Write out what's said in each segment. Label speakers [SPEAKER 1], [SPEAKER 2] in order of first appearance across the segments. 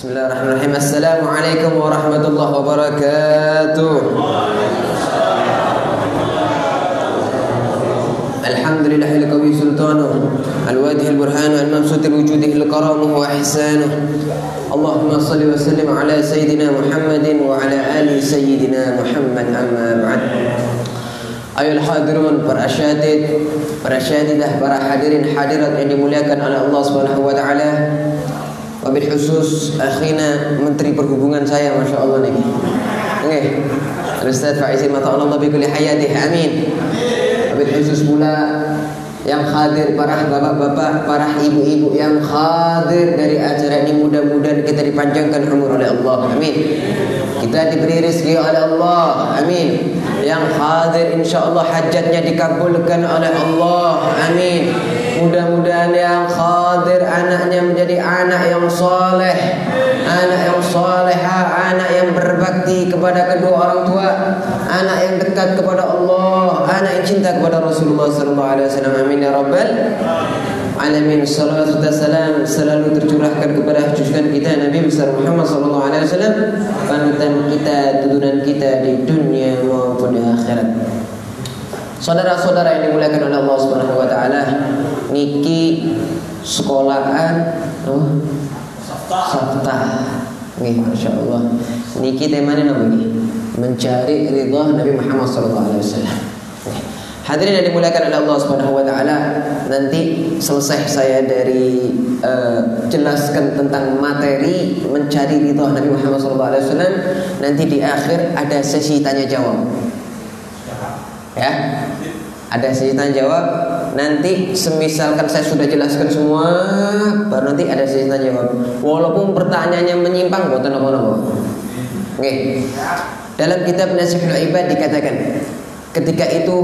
[SPEAKER 1] بسم الله الرحمن الرحيم السلام عليكم ورحمة الله وبركاته الحمد لله لقوي سلطانه الواجه البرهان الممسوط لوجوده الكرامه وإحسانه اللهم صل وسلم على سيدنا محمد وعلى آل سيدنا محمد أما بعد أيها الحاضرون برأشادد برأشاددة برأحاضرين حاضرات يعني ملاكا على الله سبحانه وتعالى Wabil khusus akhina Menteri Perhubungan saya Masya Allah nih. Oke. Ustaz Faizin mata Allah bi kulli hayatih. Amin. Wabil khusus pula yang hadir para bapak-bapak, para ibu-ibu yang hadir dari acara ini mudah-mudahan kita dipanjangkan umur oleh Allah. Amin. Kita diberi rezeki oleh Allah. Amin. Yang hadir insya Allah hajatnya dikabulkan oleh Allah. Amin. Mudah-mudahan yang hadir anaknya menjadi anak yang soleh, anak yang soleha, anak yang berbakti kepada kedua orang tua, anak yang dekat kepada Allah, anak yang cinta kepada Rasulullah Sallallahu Alaihi Wasallam. Amin ya Rabbal alamin. Salawat dan salam selalu tercurahkan kepada junjungan kita Nabi besar Muhammad wasallam. Panutan kita turunan kita di dunia maupun di akhirat. Saudara-saudara yang dimuliakan oleh Allah Subhanahu wa taala niki sekolahan oh, sabta Nih, Masya Allah Niki temanya nama ini Mencari ridha Nabi Muhammad wasallam Hadirin yang dimuliakan oleh Allah Subhanahu wa taala, nanti selesai saya dari uh, jelaskan tentang materi mencari ridha Nabi Muhammad wasallam, nanti di akhir ada sesi tanya jawab. Ya. Ada sesi tanya jawab. Nanti semisalkan saya sudah jelaskan semua, baru nanti ada sesi tanya jawab. Walaupun pertanyaannya menyimpang, buatan apa-apa. Oke. Dalam kitab Nasihul Ibad dikatakan, Ketika itu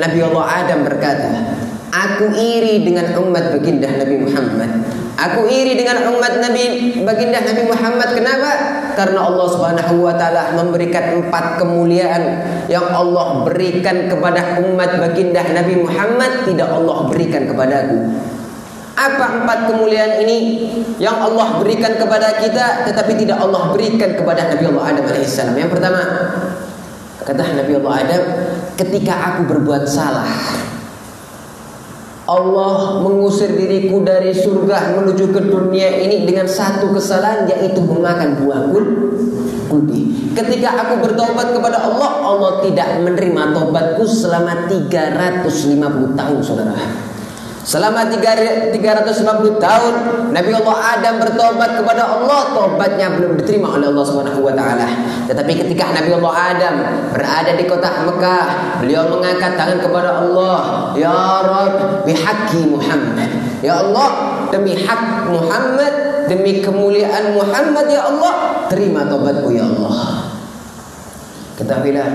[SPEAKER 1] Nabi Allah Adam berkata, Aku iri dengan umat baginda Nabi Muhammad. Aku iri dengan umat Nabi baginda Nabi Muhammad. Kenapa? Karena Allah Subhanahu wa taala memberikan empat kemuliaan yang Allah berikan kepada umat baginda Nabi Muhammad tidak Allah berikan kepadaku. Apa empat kemuliaan ini yang Allah berikan kepada kita tetapi tidak Allah berikan kepada Nabi Allah Adam alaihissalam? Yang pertama, Kata Nabi Allah Adam, ketika aku berbuat salah, Allah mengusir diriku dari surga menuju ke dunia ini dengan satu kesalahan yaitu memakan buah kuldi. Ketika aku bertobat kepada Allah, Allah tidak menerima tobatku selama 350 tahun, saudara. Selama 350 tahun Nabi Allah Adam bertobat kepada Allah Tobatnya belum diterima oleh Allah taala. Tetapi ketika Nabi Allah Adam berada di kota Mekah, beliau mengangkat tangan kepada Allah, "Ya Rabb, bihaqi Muhammad." Ya Allah, demi hak Muhammad, demi kemuliaan Muhammad ya Allah, terima tobatku ya Allah. Ketahuilah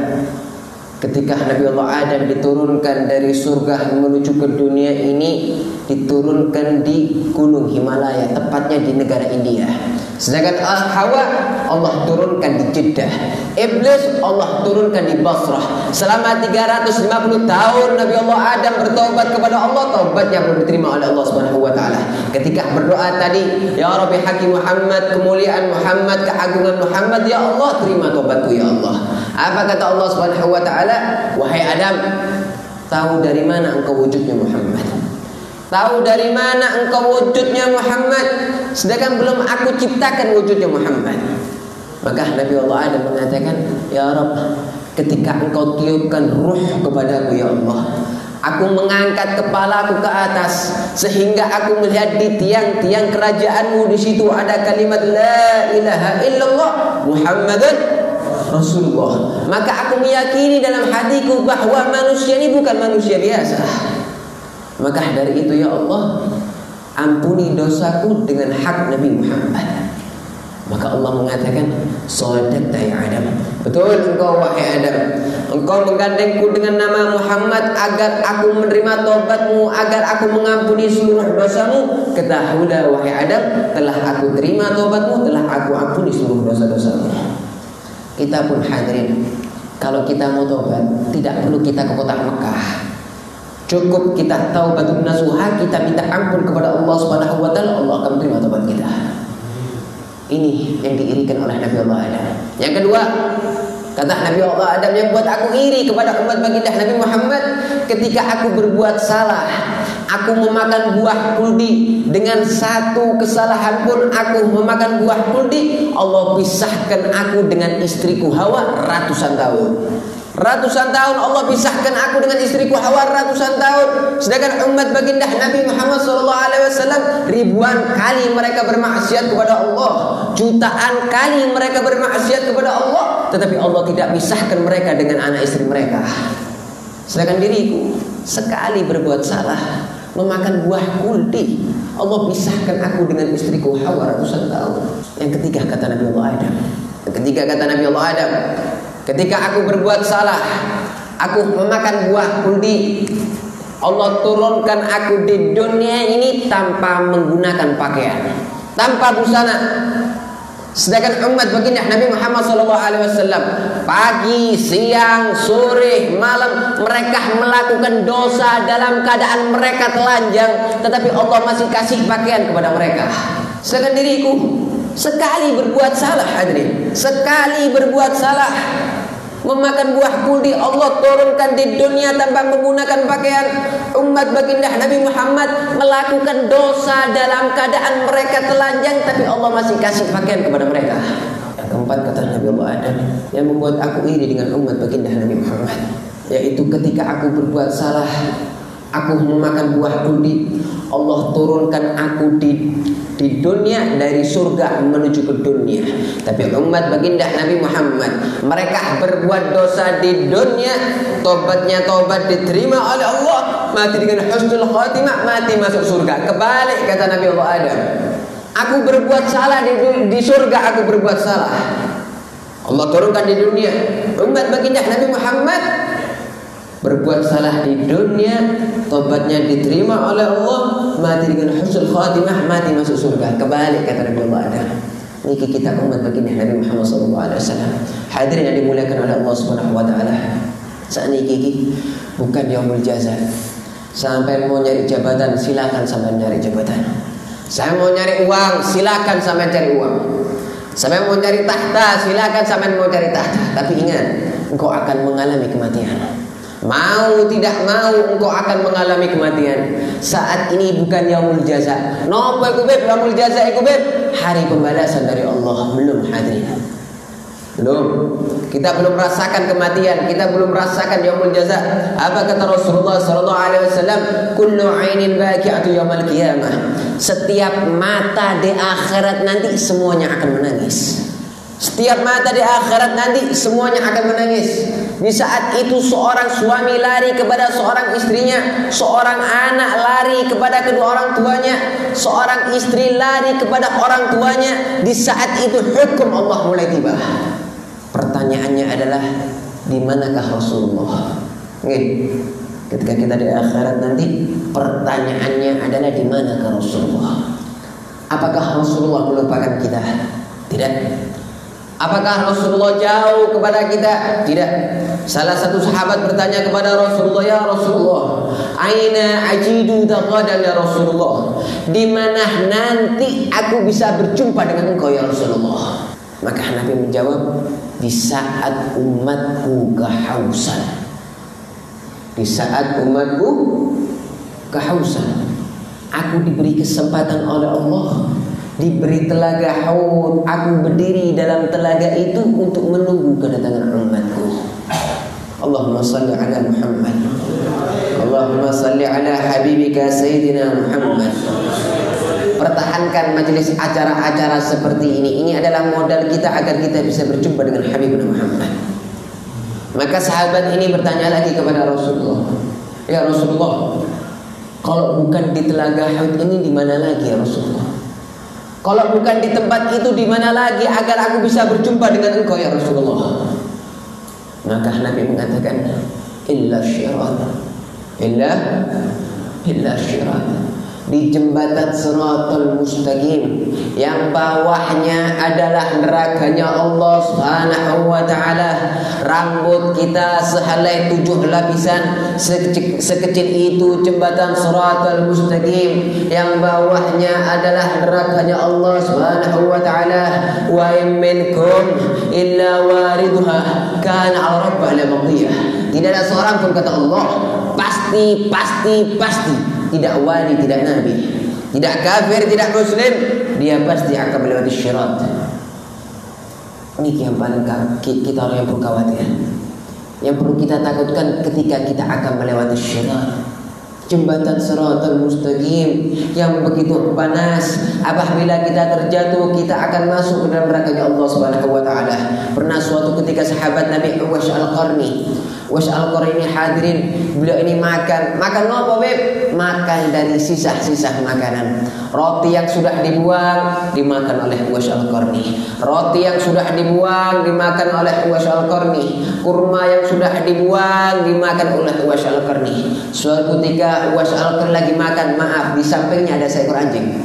[SPEAKER 1] Ketika Nabi Allah Adam diturunkan dari surga menuju ke dunia ini diturunkan di Gunung Himalaya, tepatnya di negara India. Sedangkan Hawa Allah turunkan di Jeddah. Iblis Allah turunkan di Basrah. Selama 350 tahun Nabi Allah Adam bertobat kepada Allah, taubatnya belum diterima oleh Allah taala. Ketika berdoa tadi, ya Rabbi Hakim Muhammad, kemuliaan Muhammad, keagungan Muhammad, ya Allah terima taubatku ya Allah. Apa kata Allah taala? Wahai Adam, tahu dari mana engkau wujudnya Muhammad? Tahu dari mana engkau wujudnya Muhammad? Sedangkan belum aku ciptakan wujudnya Muhammad. Maka Nabi Allah Adam mengatakan Ya Rabb Ketika engkau tiupkan ruh kepadaku ya Allah Aku mengangkat kepalaku ke atas Sehingga aku melihat di tiang-tiang kerajaanmu di situ ada kalimat La ilaha illallah Muhammadan Rasulullah Maka aku meyakini dalam hatiku bahwa manusia ini bukan manusia biasa maka dari itu ya Allah? Ampuni dosaku dengan hak Nabi Muhammad. Maka Allah mengatakan Sadaqta ya Adam. Betul engkau wahai Adam. Engkau menggandengku dengan nama Muhammad Agar aku menerima tobatmu Agar aku mengampuni seluruh dosamu. Ketahuilah wahai Adam Telah aku terima tobatmu Telah aku ampuni seluruh dosa-dosamu. Kita pun hadirin Kalau kita mau tobat Tidak perlu kita ke kota Mekah Cukup kita tahu batu nasuha, kita minta ampun kepada Allah Subhanahu wa taala, Allah akan terima tobat kita. Ini yang diirikan oleh Nabi Allah Adam. Yang kedua, kata Nabi Allah Adam yang buat aku iri kepada umat baginda Nabi Muhammad ketika aku berbuat salah, aku memakan buah kuldi dengan satu kesalahan pun aku memakan buah kuldi, Allah pisahkan aku dengan istriku Hawa ratusan tahun. Ratusan tahun Allah pisahkan aku dengan istriku Hawa ratusan tahun. Sedangkan umat baginda Nabi Muhammad SAW ribuan kali mereka bermaksiat kepada Allah, jutaan kali mereka bermaksiat kepada Allah, tetapi Allah tidak pisahkan mereka dengan anak istri mereka. Sedangkan diriku sekali berbuat salah, memakan buah kuldi, Allah pisahkan aku dengan istriku Hawa ratusan tahun. Yang ketiga kata Nabi Allah Adam. Yang ketiga kata Nabi Allah Adam, Ketika aku berbuat salah, aku memakan buah kuldi. Allah turunkan aku di dunia ini tanpa menggunakan pakaian, tanpa busana. Sedangkan umat baginda Nabi Muhammad SAW pagi, siang, sore, malam mereka melakukan dosa dalam keadaan mereka telanjang, tetapi Allah masih kasih pakaian kepada mereka. Sedangkan diriku sekali berbuat salah hadirin, sekali berbuat salah. Memakan buah kuldi Allah turunkan di dunia tanpa menggunakan pakaian. Umat baginda Nabi Muhammad melakukan dosa dalam keadaan mereka telanjang tapi Allah masih kasih pakaian kepada mereka. Yang keempat kata Nabi Allah Adam yang membuat aku iri dengan umat baginda Nabi Muhammad yaitu ketika aku berbuat salah aku memakan buah kuldi Allah turunkan aku di di dunia dari surga menuju ke dunia. Tapi umat baginda Nabi Muhammad mereka berbuat dosa di dunia, tobatnya tobat diterima oleh Allah, mati dengan husnul khatimah, mati masuk surga. Kebalik kata Nabi Allah Adam. Aku berbuat salah di, di surga, aku berbuat salah. Allah turunkan di dunia. Umat baginda Nabi Muhammad berbuat salah di dunia tobatnya diterima oleh Allah mati dengan husnul khatimah mati masuk surga. Kebalik kata Nabi Allah ada niki kita umat baginda Nabi Muhammad SAW hadirin yang dimuliakan oleh Allah Subhanahu Wa Taala. Saat niki bukan yaumul jaza sampai mau nyari jabatan silakan sampai nyari jabatan. Saya mau nyari uang silakan sampai cari uang. Sampai mau cari tahta silakan sampai mau cari tahta. Tapi ingat engkau akan mengalami kematian Mau tidak mau engkau akan mengalami kematian. Saat ini bukan yaumul jaza. Nopo iku beb yaumul jaza iku beb hari pembalasan dari Allah belum hadir. Belum. Kita belum merasakan kematian, kita belum merasakan yaumul jaza. Apa kata Rasulullah sallallahu alaihi wasallam? Kullu ainin baqi'atu yaumil qiyamah. Setiap mata di akhirat nanti semuanya akan menangis. Setiap mata di akhirat nanti semuanya akan menangis. Di saat itu seorang suami lari kepada seorang istrinya, seorang anak lari kepada kedua orang tuanya, seorang istri lari kepada orang tuanya. Di saat itu hukum Allah mulai tiba. Pertanyaannya adalah di manakah Rasulullah? Nih, ketika kita di akhirat nanti pertanyaannya adalah di manakah Rasulullah? Apakah Rasulullah melupakan kita? Tidak. Apakah Rasulullah jauh kepada kita? Tidak. Salah satu sahabat bertanya kepada Rasulullah, "Ya Rasulullah, aina ajidu taqadan ya Rasulullah? Di mana nanti aku bisa berjumpa dengan engkau ya Rasulullah?" Maka Nabi menjawab, "Di saat umatku kehausan." Di saat umatku kehausan, aku diberi kesempatan oleh Allah diberi telaga haud. Aku berdiri dalam telaga itu untuk menunggu kedatangan umatku. Allahumma salli ala Muhammad. Allahumma salli ala habibika sayyidina Muhammad. Pertahankan majelis acara-acara seperti ini. Ini adalah modal kita agar kita bisa berjumpa dengan Habibuna Muhammad. Maka sahabat ini bertanya lagi kepada Rasulullah. Ya Rasulullah kalau bukan di telaga haud ini di mana lagi ya Rasulullah kalau bukan di tempat itu di mana lagi agar aku bisa berjumpa dengan engkau ya Rasulullah. Maka Nabi mengatakan illa syirat. Illa illa syirat. Di jembatan Siratul Mustaqim yang bawahnya adalah nerakanya Allah Subhanahu wa taala. Rambut kita sehelai tujuh lapisan sekecil, itu jembatan Siratul Mustaqim yang bawahnya adalah nerakanya Allah Subhanahu wa taala. Wa minkum illa waridha kana 'ala rabbih Tidak ada seorang pun kata Allah pasti pasti pasti tidak wali, tidak nabi, tidak kafir, tidak muslim, dia pasti akan melewati syirat. Ini yang paling kita orang yang perlu khawatir. Yang perlu kita takutkan ketika kita akan melewati syirat jembatan siratal mustaqim yang begitu panas apabila kita terjatuh kita akan masuk ke dalam nerakanya Allah Subhanahu wa taala pernah ketika sahabat Nabi Uwais Al-Qarni. Uwais Al-Qarni hadirin beliau ini makan. Makan apa beb? Makan dari sisa-sisa makanan. Roti yang sudah dibuang dimakan oleh Uwais Al-Qarni. Roti yang sudah dibuang dimakan oleh Uwais Al-Qarni. Kurma yang sudah dibuang dimakan oleh Uwais Al-Qarni. Suatu ketika Uwais al lagi makan, maaf, di sampingnya ada seekor anjing.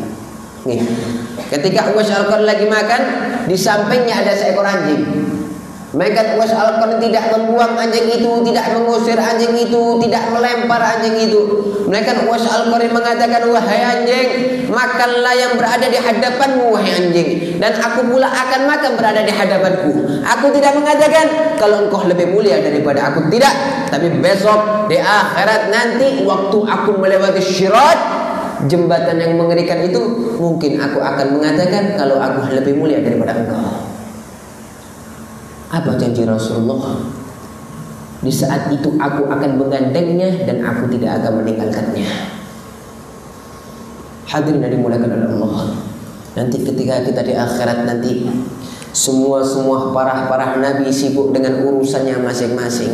[SPEAKER 1] Nih. Ketika Uwais al lagi makan, di sampingnya ada seekor anjing. Maka Uwais al tidak membuang anjing itu, tidak mengusir anjing itu, tidak melempar anjing itu. Uwais al mengatakan, wahai anjing, makanlah yang berada di hadapanmu, wahai anjing. Dan aku pula akan makan berada di hadapanku. Aku tidak mengatakan, kalau engkau lebih mulia daripada aku. Tidak. Tapi besok di akhirat nanti waktu aku melewati syirat jembatan yang mengerikan itu mungkin aku akan mengatakan kalau aku lebih mulia daripada engkau apa janji Rasulullah? Di saat itu aku akan menggandengnya dan aku tidak akan meninggalkannya. Hadirin yang dimuliakan oleh Allah. Nanti ketika kita di akhirat nanti semua semua para para nabi sibuk dengan urusannya masing-masing.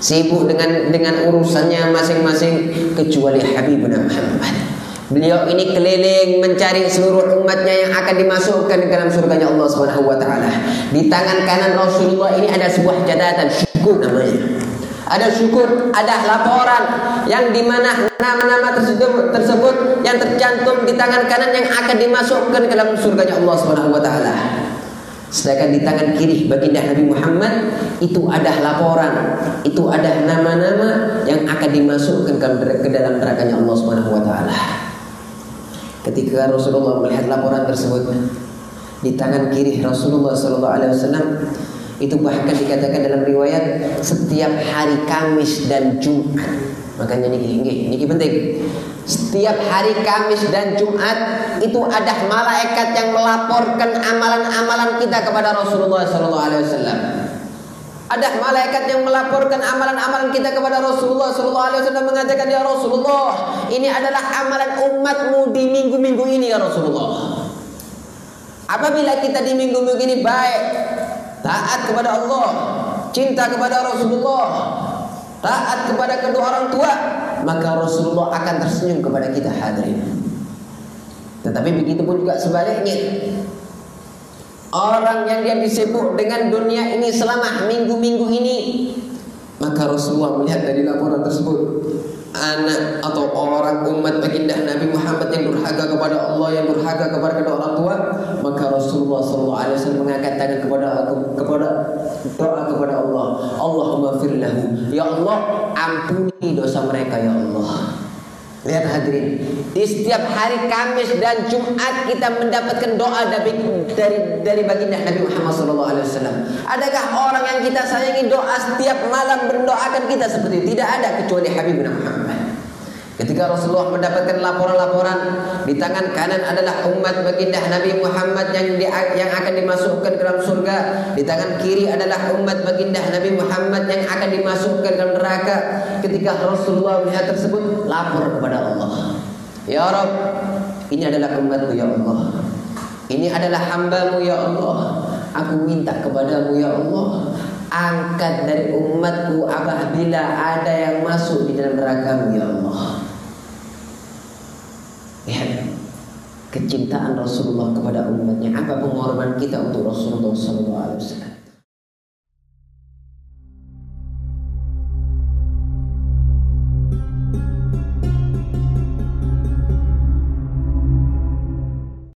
[SPEAKER 1] Sibuk dengan dengan urusannya masing-masing kecuali Habibuna Muhammad. Beliau ini keliling mencari seluruh umatnya yang akan dimasukkan ke dalam surganya Allah Subhanahu wa taala. Di tangan kanan Rasulullah ini ada sebuah catatan syukur namanya. Ada syukur, ada laporan yang di mana nama-nama tersebut, tersebut yang tercantum di tangan kanan yang akan dimasukkan ke dalam surganya Allah Subhanahu wa taala. Sedangkan di tangan kiri baginda Nabi Muhammad itu ada laporan, itu ada nama-nama yang akan dimasukkan ke dalam nerakanya Allah. Ketika Rasulullah melihat laporan tersebut di tangan kiri Rasulullah sallallahu alaihi wasallam itu bahkan dikatakan dalam riwayat setiap hari Kamis dan Jumat. Makanya ini ini, ini penting. Setiap hari Kamis dan Jumat itu ada malaikat yang melaporkan amalan-amalan kita kepada Rasulullah Sallallahu Alaihi Wasallam. Ada malaikat yang melaporkan amalan-amalan kita kepada Rasulullah Sallallahu Alaihi Wasallam mengatakan ya Rasulullah ini adalah amalan umatmu di minggu-minggu ini ya Rasulullah. Apabila kita di minggu-minggu ini baik, taat kepada Allah, cinta kepada Rasulullah, taat kepada kedua orang tua, maka Rasulullah akan tersenyum kepada kita hadirin. Tetapi begitu pun juga sebaliknya. Orang yang dia disebut dengan dunia ini selama minggu-minggu ini, maka Rasulullah melihat dari laporan tersebut, anak atau orang umat baginda Nabi Muhammad yang berharga kepada Allah yang berharga kepada kedua orang tua maka Rasulullah SAW mengangkat tangan kepada kepada doa kepada Allah. Allahumma firlahu ya Allah ampuni dosa mereka ya Allah Lihat hadirin, di setiap hari Kamis dan Jumat kita mendapatkan doa dari dari, dari baginda Nabi Muhammad SAW. Adakah orang yang kita sayangi doa setiap malam mendoakan kita seperti itu? Tidak ada kecuali Habib Muhammad. Ketika Rasulullah mendapatkan laporan-laporan di tangan kanan adalah umat baginda Nabi Muhammad yang di, yang akan dimasukkan ke dalam surga, di tangan kiri adalah umat baginda Nabi Muhammad yang akan dimasukkan ke dalam neraka. Ketika Rasulullah melihat tersebut, lapor kepada Allah. Ya Rob, ini adalah umatmu ya Allah. Ini adalah hambamu ya Allah. Aku minta kepadamu ya Allah angkat dari umatku apabila ada yang masuk di dalam neraka ya Allah. Lihat kecintaan Rasulullah kepada umatnya. Apa pengorbanan kita untuk Rasulullah SAW.